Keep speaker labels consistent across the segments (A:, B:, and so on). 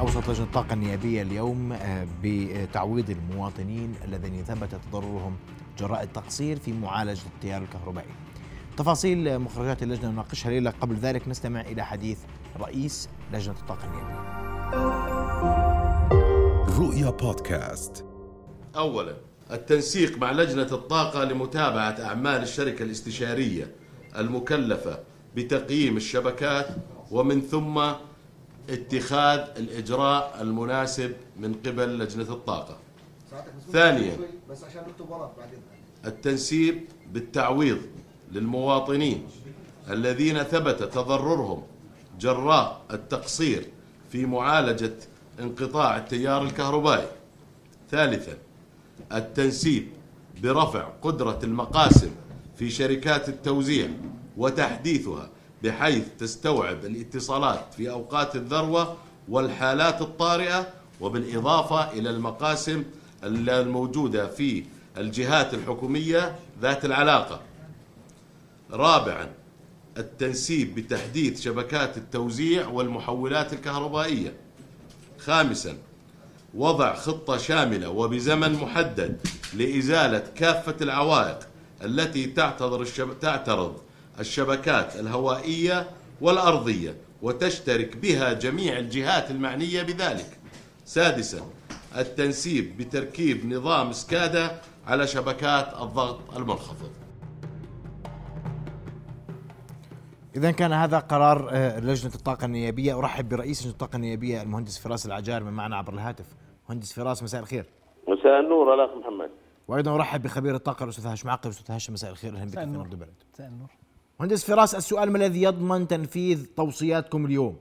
A: أوصت لجنة الطاقة النيابية اليوم آه، بتعويض المواطنين الذين ثبت تضررهم جراء التقصير في معالجة التيار الكهربائي. تفاصيل مخرجات اللجنة نناقشها ليلة. قبل ذلك نستمع إلى حديث رئيس لجنة الطاقة النيابية.
B: رؤيا بودكاست.
C: أولا التنسيق مع لجنة الطاقة لمتابعة أعمال الشركة الاستشارية المكلفة بتقييم الشبكات ومن ثم اتخاذ الإجراء المناسب من قبل لجنة الطاقة. ثانيا
D: بس عشان بعدين
C: التنسيب بالتعويض للمواطنين الذين ثبت تضررهم جراء التقصير في معالجة انقطاع التيار الكهربائي. ثالثا التنسيب برفع قدرة المقاسم في شركات التوزيع وتحديثها بحيث تستوعب الاتصالات في أوقات الذروة والحالات الطارئة وبالإضافة إلى المقاسم الموجودة في الجهات الحكومية ذات العلاقة. رابعا التنسيب بتحديث شبكات التوزيع والمحولات الكهربائية. خامسا وضع خطة شاملة وبزمن محدد لإزالة كافة العوائق التي تعترض الشب... تعترض الشبكات الهوائية والأرضية وتشترك بها جميع الجهات المعنية بذلك. سادسا التنسيب بتركيب نظام سكادا على شبكات الضغط المنخفض.
A: إذا كان هذا قرار آه، لجنة الطاقة النيابية. أرحب برئيس لجنة الطاقة النيابية المهندس فراس العجار من معنا عبر الهاتف. مهندس فراس مساء الخير.
E: مساء النور ألاخ محمد.
A: وأيضا أرحب بخبير الطاقة الأستاذ هاشم عقل. أستاذ هاشم مساء الخير. أهلا بك في. نبض البلد.
F: مساء النور.
A: مهندس فراس السؤال ما الذي يضمن تنفيذ توصياتكم اليوم؟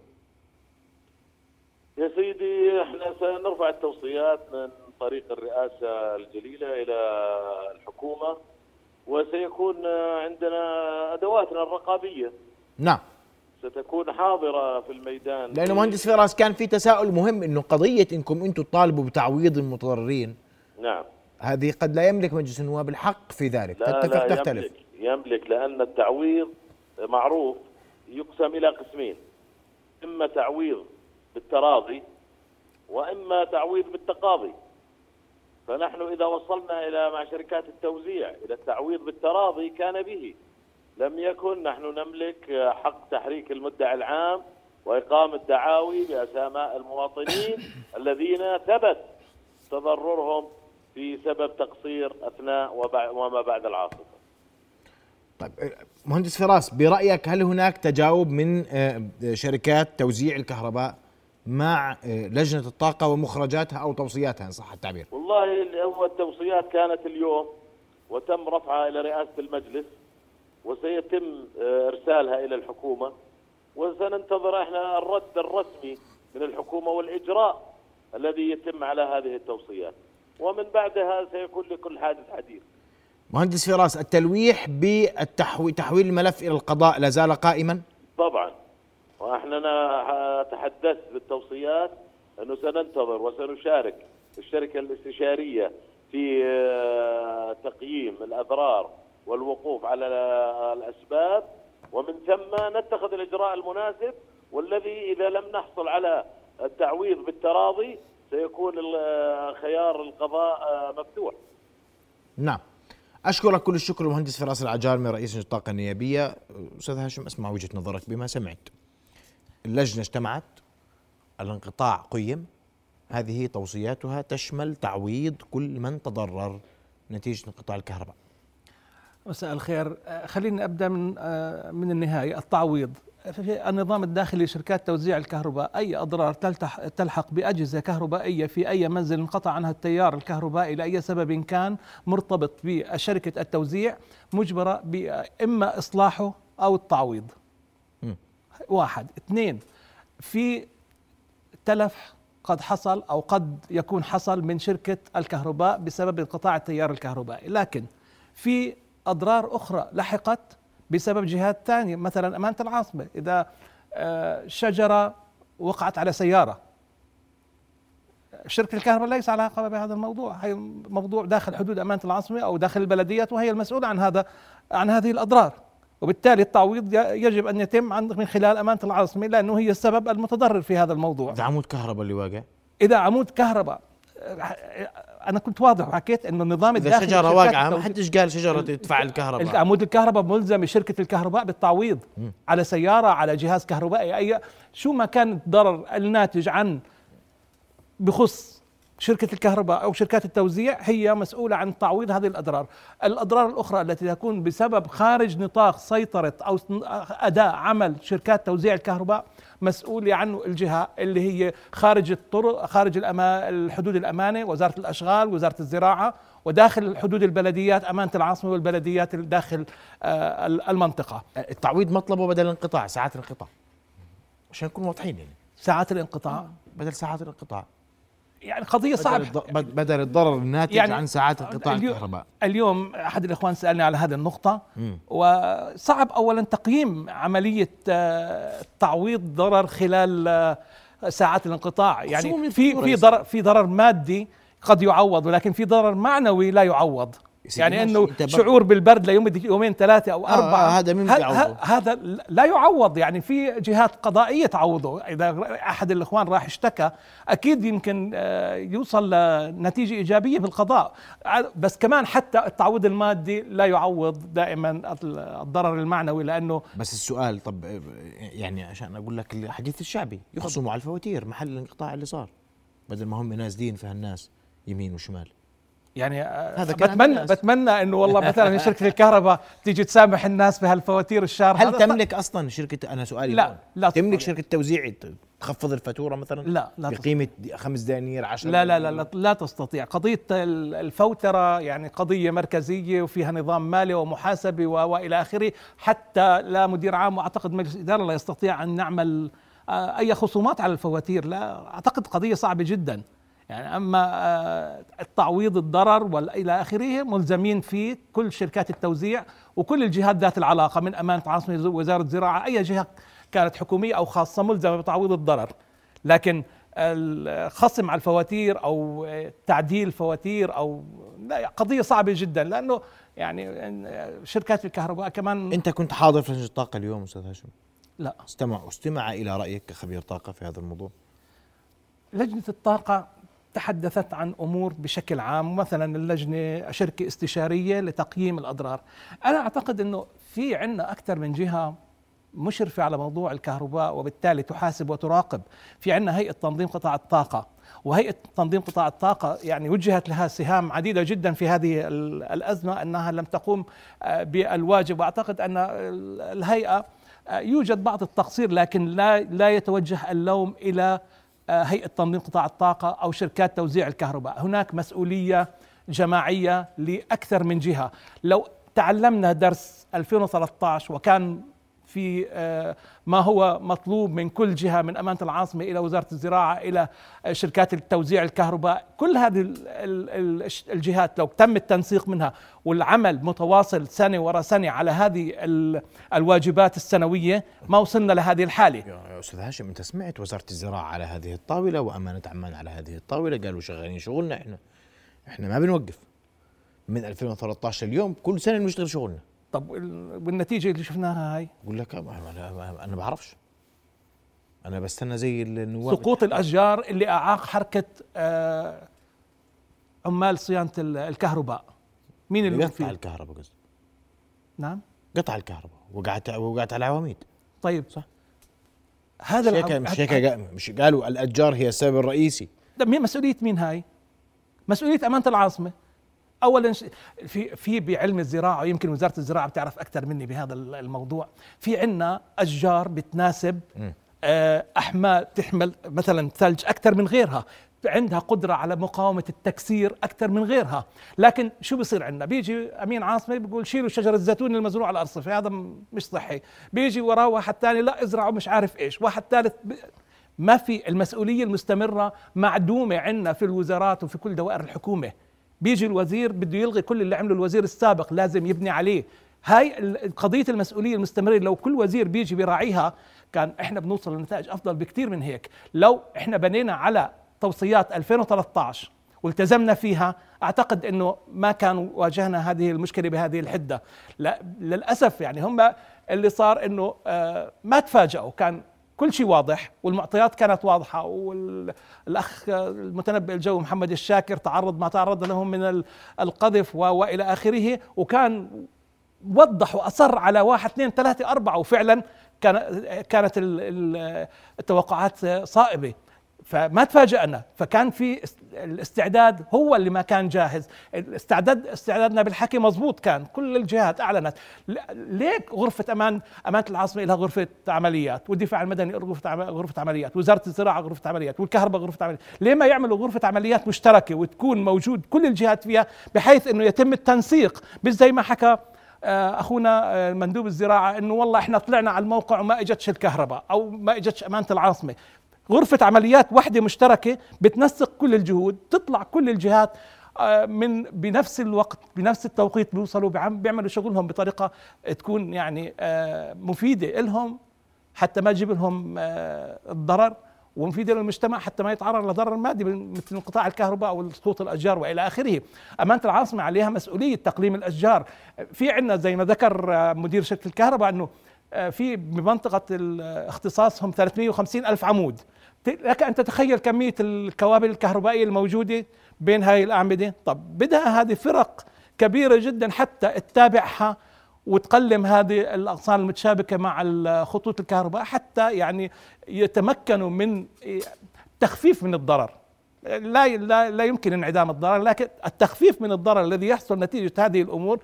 E: يا سيدي إحنا سنرفع التوصيات من طريق الرئاسة الجليلة إلى الحكومة وسيكون عندنا أدواتنا الرقابية.
A: نعم.
E: ستكون حاضرة في الميدان.
A: لأنه مهندس فراس كان في تساؤل مهم أنه قضية أنكم أنتم تطالبوا بتعويض المتضررين.
E: نعم.
A: هذه قد لا يملك مجلس النواب الحق في ذلك.
E: لا
A: تتفق
E: لا
A: تختلف.
E: يملك. يملك لأن التعويض معروف يقسم إلى قسمين. إما تعويض بالتراضي وإما تعويض بالتقاضي. فنحن إذا وصلنا إلى مع شركات التوزيع إلى التعويض بالتراضي كان به. لم يكن نحن نملك حق تحريك المدعي العام واقامه دعاوي بأسماء المواطنين الذين ثبت تضررهم في سبب تقصير أثناء وبع- وما بعد العاصفة.
A: طيب آه، مهندس فراس برأيك هل هناك تجاوب من آه، شركات توزيع الكهرباء مع آه، لجنة الطاقة ومخرجاتها أو توصياتها إن صح التعبير؟
E: والله هو التوصيات كانت اليوم وتم رفعها إلى رئاسة المجلس وسيتم إرسالها إلى الحكومة وسننتظر إحنا الرد الرسمي من الحكومة والإجراء الذي يتم على هذه التوصيات. ومن بعدها سيكون لكل حادث حديث.
A: مهندس فراس التلويح بتحويل الملف إلى القضاء لا زال قائما؟
E: طبعا. وإحنا تحدثت بالتوصيات أنه سننتظر وسنشارك. الشركة الاستشارية في آه، تقييم الاضرار والوقوف على الأسباب ومن ثم نتخذ الإجراء المناسب والذي إذا لم نحصل على التعويض بالتراضي سيكون ال- خيار القضاء آه، مفتوح.
A: نعم. أشكرك كل الشكر المهندس فراس العجار من رئيس لجنة الطاقة النيابية. أستاذ هاشم أسمع وجهة نظرك. بما سمعت اللجنة اجتمعت الانقطاع قيم. هذه توصياتها تشمل تعويض كل من تضرر نتيجة انقطاع الكهرباء.
F: مساء الخير. خليني أبدأ من آه، من النهاية. التعويض. في النظام الداخلي لشركات توزيع الكهرباء أي أضرار تلتح تلحق بأجهزة كهربائية في أي منزل انقطع عنها التيار الكهربائي لأي سبب كان مرتبط بشركة التوزيع مجبرة باما إصلاحه أو التعويض.
A: مم.
F: واحد. اثنين في تلف قد حصل أو قد يكون حصل من شركة الكهرباء بسبب انقطاع التيار الكهربائي. لكن في أضرار أخرى لحقت بسبب جهات ثانية مثلا أمانة العاصمة إذا آه، شجرة وقعت على سيارة. شركة الكهرباء ليس على علاقة بهذا الموضوع هي موضوع داخل حدود أمانة العاصمة أو داخل البلديات وهي المسؤوله عن هذا عن هذه الأضرار. وبالتالي التعويض يجب أن يتم عن من خلال أمانة العاصمة لأنه هي السبب المتضرر في هذا الموضوع.
A: إذا عمود كهرباء اللي واقع؟
F: إذا عمود كهرباء أنا كنت واضح وحكيت إنه النظام الداخلي
A: شجره واقعة ما حدش قال شجرة تدفع الكهرباء.
F: عمود الكهرباء ملزم شركة الكهرباء بالتعويض على سيارة على جهاز كهربائي أي شو ما كان الضرر الناتج عن بخص شركة الكهرباء أو شركات التوزيع هي مسؤولة عن تعويض هذه الأضرار. الأضرار الأخرى التي تكون بسبب خارج نطاق سيطرة أو أداء عمل شركات توزيع الكهرباء مسؤولة عنه الجهة اللي هي خارج الطرق خارج الأما الحدود الأمانة وزارة الأشغال وزارة الزراعة وداخل حدود البلديات أمانة العاصمة والبلديات داخل آه، المنطقة.
A: التعويض مطلبه بدل الانقطاع ساعات الانقطاع. عشان نكون واضحين يعني.
F: ساعات الانقطاع.
A: بدل ساعات الانقطاع.
F: يعني قضية
A: بدل,
F: صعبة.
A: الض- بد- بدل الضرر الناتج
F: يعني
A: عن ساعات انقطاع الكهرباء.
F: اليوم أحد الإخوان سألني على هذه النقطة
A: مم.
F: وصعب اولا تقييم عملية آه، تعويض ضرر خلال آه، ساعات الانقطاع. يعني في في ضرر في ضرر مادي قد يعوض ولكن في ضرر معنوي لا يعوض. يعني
A: إنه
F: شعور بالبرد ليوم يومين ثلاثة أو
A: آه،
F: أربعة
A: آه، هذا مين بيعوضه؟
F: هذا لا يعوض. يعني في جهات قضائية تعوضه. إذا أحد الإخوان راح اشتكى أكيد يمكن آه، يوصل لنتيجة إيجابية في القضاء. ع- بس كمان حتى التعويض المادي لا يعوض دائما ال- الضرر المعنوي لأنه
A: بس السؤال طب يعني عشان أقول لك الحديث الشعبي يخصموا على الفواتير محل الانقطاع اللي صار بدل ما هم نازلين في هالناس يمين وشمال.
F: يعني آه،
A: هذا
F: بتمنى. بتمنى إنه والله مثلا شركة الكهرباء تيجي تسامح الناس بهالفواتير الشهر
A: هل تملك أصلا شركة أنا سؤالي
F: لا،
A: هون.
F: لا
A: تملك. شركة توزيع تخفض الفاتورة مثلا؟
F: لا، لا
A: بقيمة خمس دنانير 10
F: لا لا لا لا, لا تستطيع. قضية ال- الفوترة يعني قضية مركزية وفيها نظام مالي ومحاسبة و- وإلى آخره. حتى لا مدير عام وأعتقد مجلس إدارة لا يستطيع أن نعمل آه، أي خصومات على الفواتير. لا أعتقد قضية صعبة جدا. يعني أما آه، التعويض الضرر والى آخره ملزمين فيه كل شركات التوزيع وكل الجهات ذات العلاقة من أمانة عاصمة وزارة الزراعة أي جهة كانت حكومية أو خاصة ملزمة بتعويض الضرر. لكن الخصم على الفواتير أو تعديل فواتير أو لا قضية صعبة جدا لأنه يعني شركات الكهرباء كمان
A: أنت كنت حاضر في لجنة الطاقة اليوم أستاذ هاشم؟
F: لا.
A: استمع استمع إلى رأيك كخبير طاقة في هذا الموضوع.
F: لجنة الطاقة تحدثت عن أمور بشكل عام مثلا اللجنة شركة استشارية لتقييم الأضرار. أنا أعتقد إنه في عندنا أكثر من جهة مشرفة على موضوع الكهرباء وبالتالي تحاسب وتراقب. في عندنا هيئة تنظيم قطاع الطاقة. وهيئة تنظيم قطاع الطاقة يعني وجهت لها سهام عديدة جدا في هذه ال- الأزمة أنها لم تقوم آه، بالواجب. وأعتقد أن ال- الهيئة آه، يوجد بعض التقصير لكن لا لا يتوجه اللوم إلى آه، هيئة تنظيم قطاع الطاقة أو شركات توزيع الكهرباء. هناك مسؤولية جماعية لأكثر من جهة. لو تعلمنا درس 2013 وكان في آه، ما هو مطلوب من كل جهة من أمانة العاصمة إلى وزارة الزراعة إلى آه، شركات التوزيع الكهرباء. كل هذه ال- ال- ال- الجهات لو تم التنسيق منها والعمل متواصل سنة وراء سنة على هذه ال- الواجبات السنوية ما وصلنا لهذه الحالة.
A: يا أستاذ هاشم أنت سمعت وزارة الزراعة على هذه الطاولة وأمانة عمان على هذه الطاولة؟ قالوا شغالين شغلنا إحنا إحنا ما بنوقف. من 2013 اليوم كل سنة بنشتغل شغلنا.
F: طب وال- والنتيجة اللي شفناها هاي؟
A: بقول لك أنا ما- بعرفش. أنا بستنى زي النواب.
F: سقوط الأشجار اللي أعاق حركة آه، عمال صيانة ال- الكهرباء. مين اللي
A: قطع؟ الكهرباء قصدي.
F: نعم.
A: قطع الكهرباء. وقعت وقعت على العواميد.
F: طيب.
A: صح.
F: هذا
A: مش هيك مش هيك مش قالوا الاتجار هي السبب الرئيسي.
F: ده مين مسؤولية مين هاي؟ مسؤولية أمانة العاصمة. أولا ش- في في بعلم الزراعة ويمكن وزارة الزراعة بتعرف أكثر مني بهذا ال- الموضوع. في عنا أشجار بتناسب آه، أحمال تحمل مثلا ثلج أكثر من غيرها. عندها قدرة على مقاومة التكسير أكثر من غيرها. لكن شو بصير عندنا؟ بيجي أمين عاصمة بيقول شيلوا شجر الزيتون المزروع على الأرصفة. هذا مش صحي بيجي وراه واحد ثاني لا ازرعوا مش عارف إيش. واحد ثالث. ما في المسؤولية المستمرة معدومة عندنا في الوزارات وفي كل دوائر الحكومة. بيجي الوزير بده يلغي كل اللي عمله الوزير السابق لازم يبني عليه. هاي قضية المسؤولية المستمرة لو كل وزير بيجي بيراعيها كان إحنا بنوصل لنتائج أفضل بكثير من هيك. لو إحنا بنينا على توصيات 2013 والتزمنا فيها أعتقد إنه ما كان واجهنا هذه المشكلة بهذه الحدة. لا للأسف يعني هم اللي صار إنه آه، ما تفاجئوا كان كل شيء واضح والمعطيات كانت واضحة والأخ المتنبئ الجو محمد الشاكر تعرض ما تعرض له من القذف وإلى آخره وكان وضح وأصر على واحد اثنين ثلاثة أربعة وفعلا كانت التوقعات صائبة. فما تفاجأنا. فكان في الاستعداد هو اللي ما كان جاهز. الاستعداد استعدادنا بالحكي مزبوط كان. كل الجهات أعلنت. ليه غرفة أمان أمانة العاصمة لها غرفة عمليات والدفاع المدني غرفة غرفة عمليات وزارة الزراعة غرفة عمليات والكهرباء غرفة عمليات. ليه ما يعملوا غرفة عمليات مشتركة وتكون موجود كل الجهات فيها بحيث إنه يتم التنسيق؟ مش زي ما حكى آه، أخونا آه، مندوب الزراعة إنه والله إحنا طلعنا على الموقع وما إجتش الكهرباء أو ما إجتش أمانة العاصمة. غرفة عمليات واحدة مشتركة بتنسق كل الجهود تطلع كل الجهات آه، من بنفس الوقت بنفس التوقيت بيوصلوا بيعملوا شغلهم بطريقة تكون يعني مفيدة لهم حتى ما تجيب لهم الضرر ومفيدة للمجتمع حتى ما يتعرض لضرر مادي مثل انقطاع الكهرباء أو سقوط الأشجار وإلى آخره. أمانة العاصمة عليها مسؤولية تقليم الأشجار. في عندنا زي ما ذكر مدير شركة الكهرباء آه، في بمنطقة اختصاصهم 350 ألف عمود. لك أن تتخيل كمية الكوابل الكهربائية الموجودة بين هاي الأعمدة، طب بدها هذه فرق كبيرة جدا حتى تتابعها وتقلم هذه الأغصان المتشابكة مع خطوط الكهرباء حتى يعني يتمكنوا من التخفيف من الضرر لا لا لا يمكن انعدام الضرر لكن التخفيف من الضرر الذي يحصل نتيجة هذه الأمور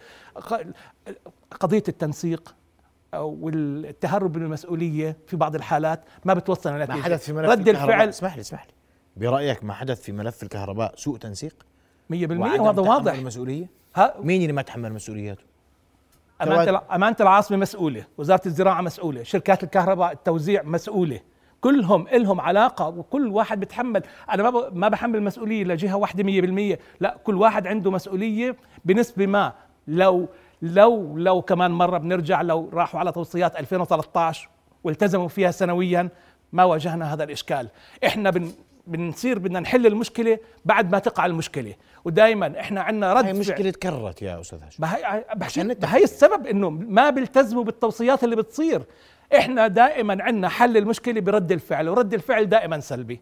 F: قضية التنسيق والتهرب من المسؤولية في بعض الحالات ما بتوصل
A: لنتيجه ما حدث في ملف رد الفعل اسمح لي اسمح لي. برأيك ما حدث في ملف الكهرباء سوء تنسيق؟
F: 100% وهذا واضح.
A: المسؤولية؟ مين اللي ما تحمل مسؤولياته؟
F: أمانة, أمانة العاصمة مسؤولة وزارة الزراعة مسؤولة شركات الكهرباء التوزيع مسؤولة. كلهم إلهم علاقة وكل واحد بتحمل. أنا ما ما بحمل مسؤولية لجهة واحدة مية بالمية. لا كل واحد عنده مسؤولية بنسبة ما. لو لو لو كمان مرة بنرجع لو راحوا على توصيات 2013 والتزموا فيها سنويا ما واجهنا هذا الإشكال. إحنا بن بنصير بدنا نحل المشكلة بعد ما تقع المشكلة. ودائما إحنا عندنا رد
A: هي مشكلة تكررت يا أستاذ هاشم.
F: هي هي السبب إنه ما بيلتزموا بالتوصيات اللي بتصير. إحنا دائما عندنا حل المشكلة برد الفعل ورد الفعل دائما سلبي.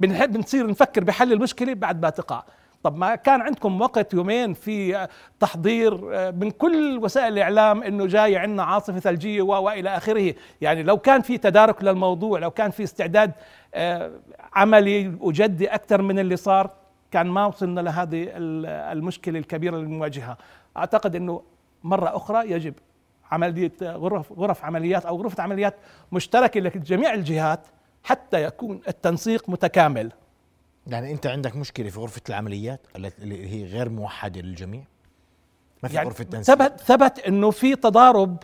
F: بنحب بنصير نفكر بحل المشكلة بعد ما تقع. طب ما كان عندكم وقت يومين في تحضير آه، من كل وسائل الإعلام إنه جاي عندنا عاصفة ثلجيه وإلى آخره. يعني لو كان في تدارك للموضوع لو كان في استعداد آه، عملي وجدي أكثر من اللي صار كان ما وصلنا لهذه المشكلة الكبيرة اللي بنواجهها أعتقد إنه مرة أخرى يجب عملية غرف غرف عمليات أو غرفة عمليات مشتركة لجميع الجهات حتى يكون التنسيق متكامل.
A: يعني أنت عندك مشكلة في غرفة العمليات اللي هي غير موحدة للجميع؟
F: ما في يعني غرفة تنسيق. ثبت ثبت إنه في تضارب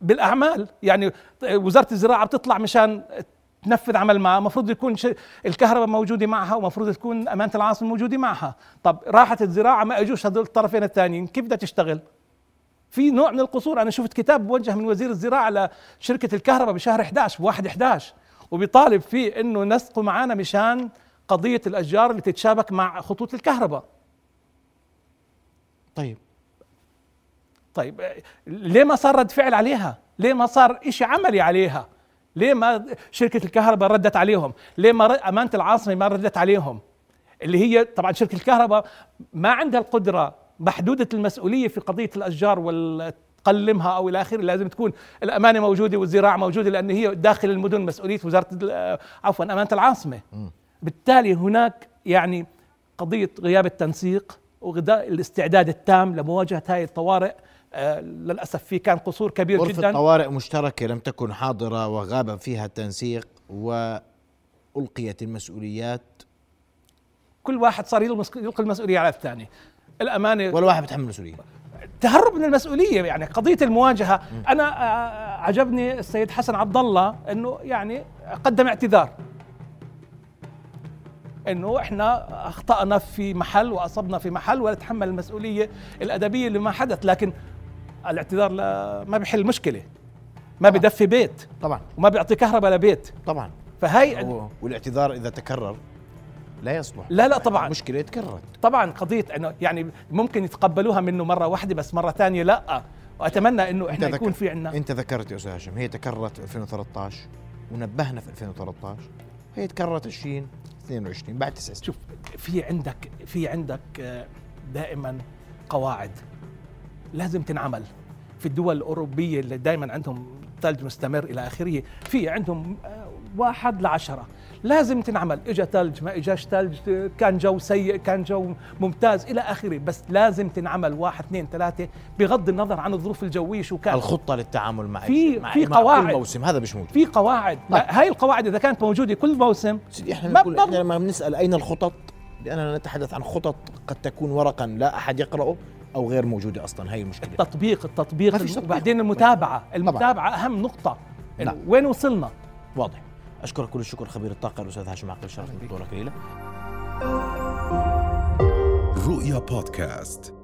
F: بالأعمال. يعني وزارة الزراعة بتطلع مشان تنفذ عمل معها. المفروض يكون الكهرباء موجودة معها ومفروض تكون أمانة العاصمة موجودة معها. طب راحت الزراعة ما أجوش هذول الطرفين الثانيين. كيف بدها تشتغل؟ في نوع من القصور. أنا شفت كتاب موجه من وزير الزراعة لشركة الكهرباء بشهر 11 بواحد 11 وبيطالب فيه إنه نسقوا معنا مشان قضية الأشجار اللي تتشابك مع خطوط الكهرباء.
A: طيب.
F: طيب ليه ما صار رد فعل عليها؟ ليه ما صار إشي عملي عليها؟ ليه ما شركة الكهرباء ردت عليهم؟ ليه ما أمانة العاصمة ما ردت عليهم؟ اللي هي طبعا شركة الكهرباء ما عندها القدرة محدودة المسؤولية في قضية الأشجار وتقلمها أو إلى آخره لازم تكون الأمانة موجودة والزراعة موجودة لأن هي داخل المدن مسؤولية وزارة عفوا أمانة العاصمة. بالتالي هناك يعني قضية غياب التنسيق وغذاء الاستعداد التام لمواجهة هذه الطوارئ. آه للأسف في كان قصور كبير
A: غرفة
F: جدا.
A: طوارئ مشتركة لم تكن حاضرة وغاب فيها التنسيق وألقيت المسؤوليات.
F: كل واحد صار يلقي المسؤولية على الثاني.
A: الامانه ولا واحد بيتحمل المسؤولية.
F: تهرب من المسؤولية يعني. قضية المواجهة م. أنا آه، عجبني السيد حسن عبد الله إنه يعني قدم اعتذار. إنه إحنا أخطأنا في محل وأصبنا في محل ونتحمل المسؤولية الأدبية لما حدث. لكن الاعتذار ما بيحل مشكلة. ما بدفي بيت.
A: طبعا.
F: وما بيعطي كهرباء لبيت.
A: طبعا.
F: فهي
A: والاعتذار إذا تكرر لا يصلح.
F: لا لا طبعا.
A: مشكله تكررت.
F: طبعا قضية إنه يعني ممكن يتقبلوها منه مرة واحدة بس مرة ثانية لا. واتمنى إنه
A: إحنا
F: يكون في عندنا
A: أنت ذكرت يا أستاذ هاشم هي تكررت في 2013 ونبهنا في 2013 هي تكررت 20 22 بعد تسع سنين.
F: شوف في عندك في عندك آه، دائما قواعد لازم تنعمل. في الدول الأوروبية اللي دائما عندهم ثلج مستمر إلى آخره في عندهم آه، واحد لعشرة. لازم تنعمل. اجى ثلج ما إجاش ثلج كان جو سيء كان جو ممتاز إلى آخره. بس لازم تنعمل. واحد اثنين ثلاثة بغض النظر عن الظروف الجوية شو كانت
A: الخطة للتعامل مع
F: في-
A: مع
F: في قواعد.
A: كل موسم. هذا مش موجود.
F: في قواعد.
A: طيب.
F: هاي القواعد إذا كانت موجودة كل موسم
A: سيدي إحنا
F: ما-
A: نقول
F: ما-
A: إحنا لما بنسأل أين الخطط لأننا نتحدث عن خطط قد تكون ورقا لا أحد يقرأه أو غير موجودة أصلا. هي المشكلة.
F: التطبيق التطبيق. وبعدين المتابعة. المتابعة أهم نقطة.
A: نعم.
F: وين وصلنا؟
A: واضح. أشكرك كل الشكر خبير الطاقة الأستاذ هاشم عقل شرف دكتوره كليله
B: رؤيا بودكاست.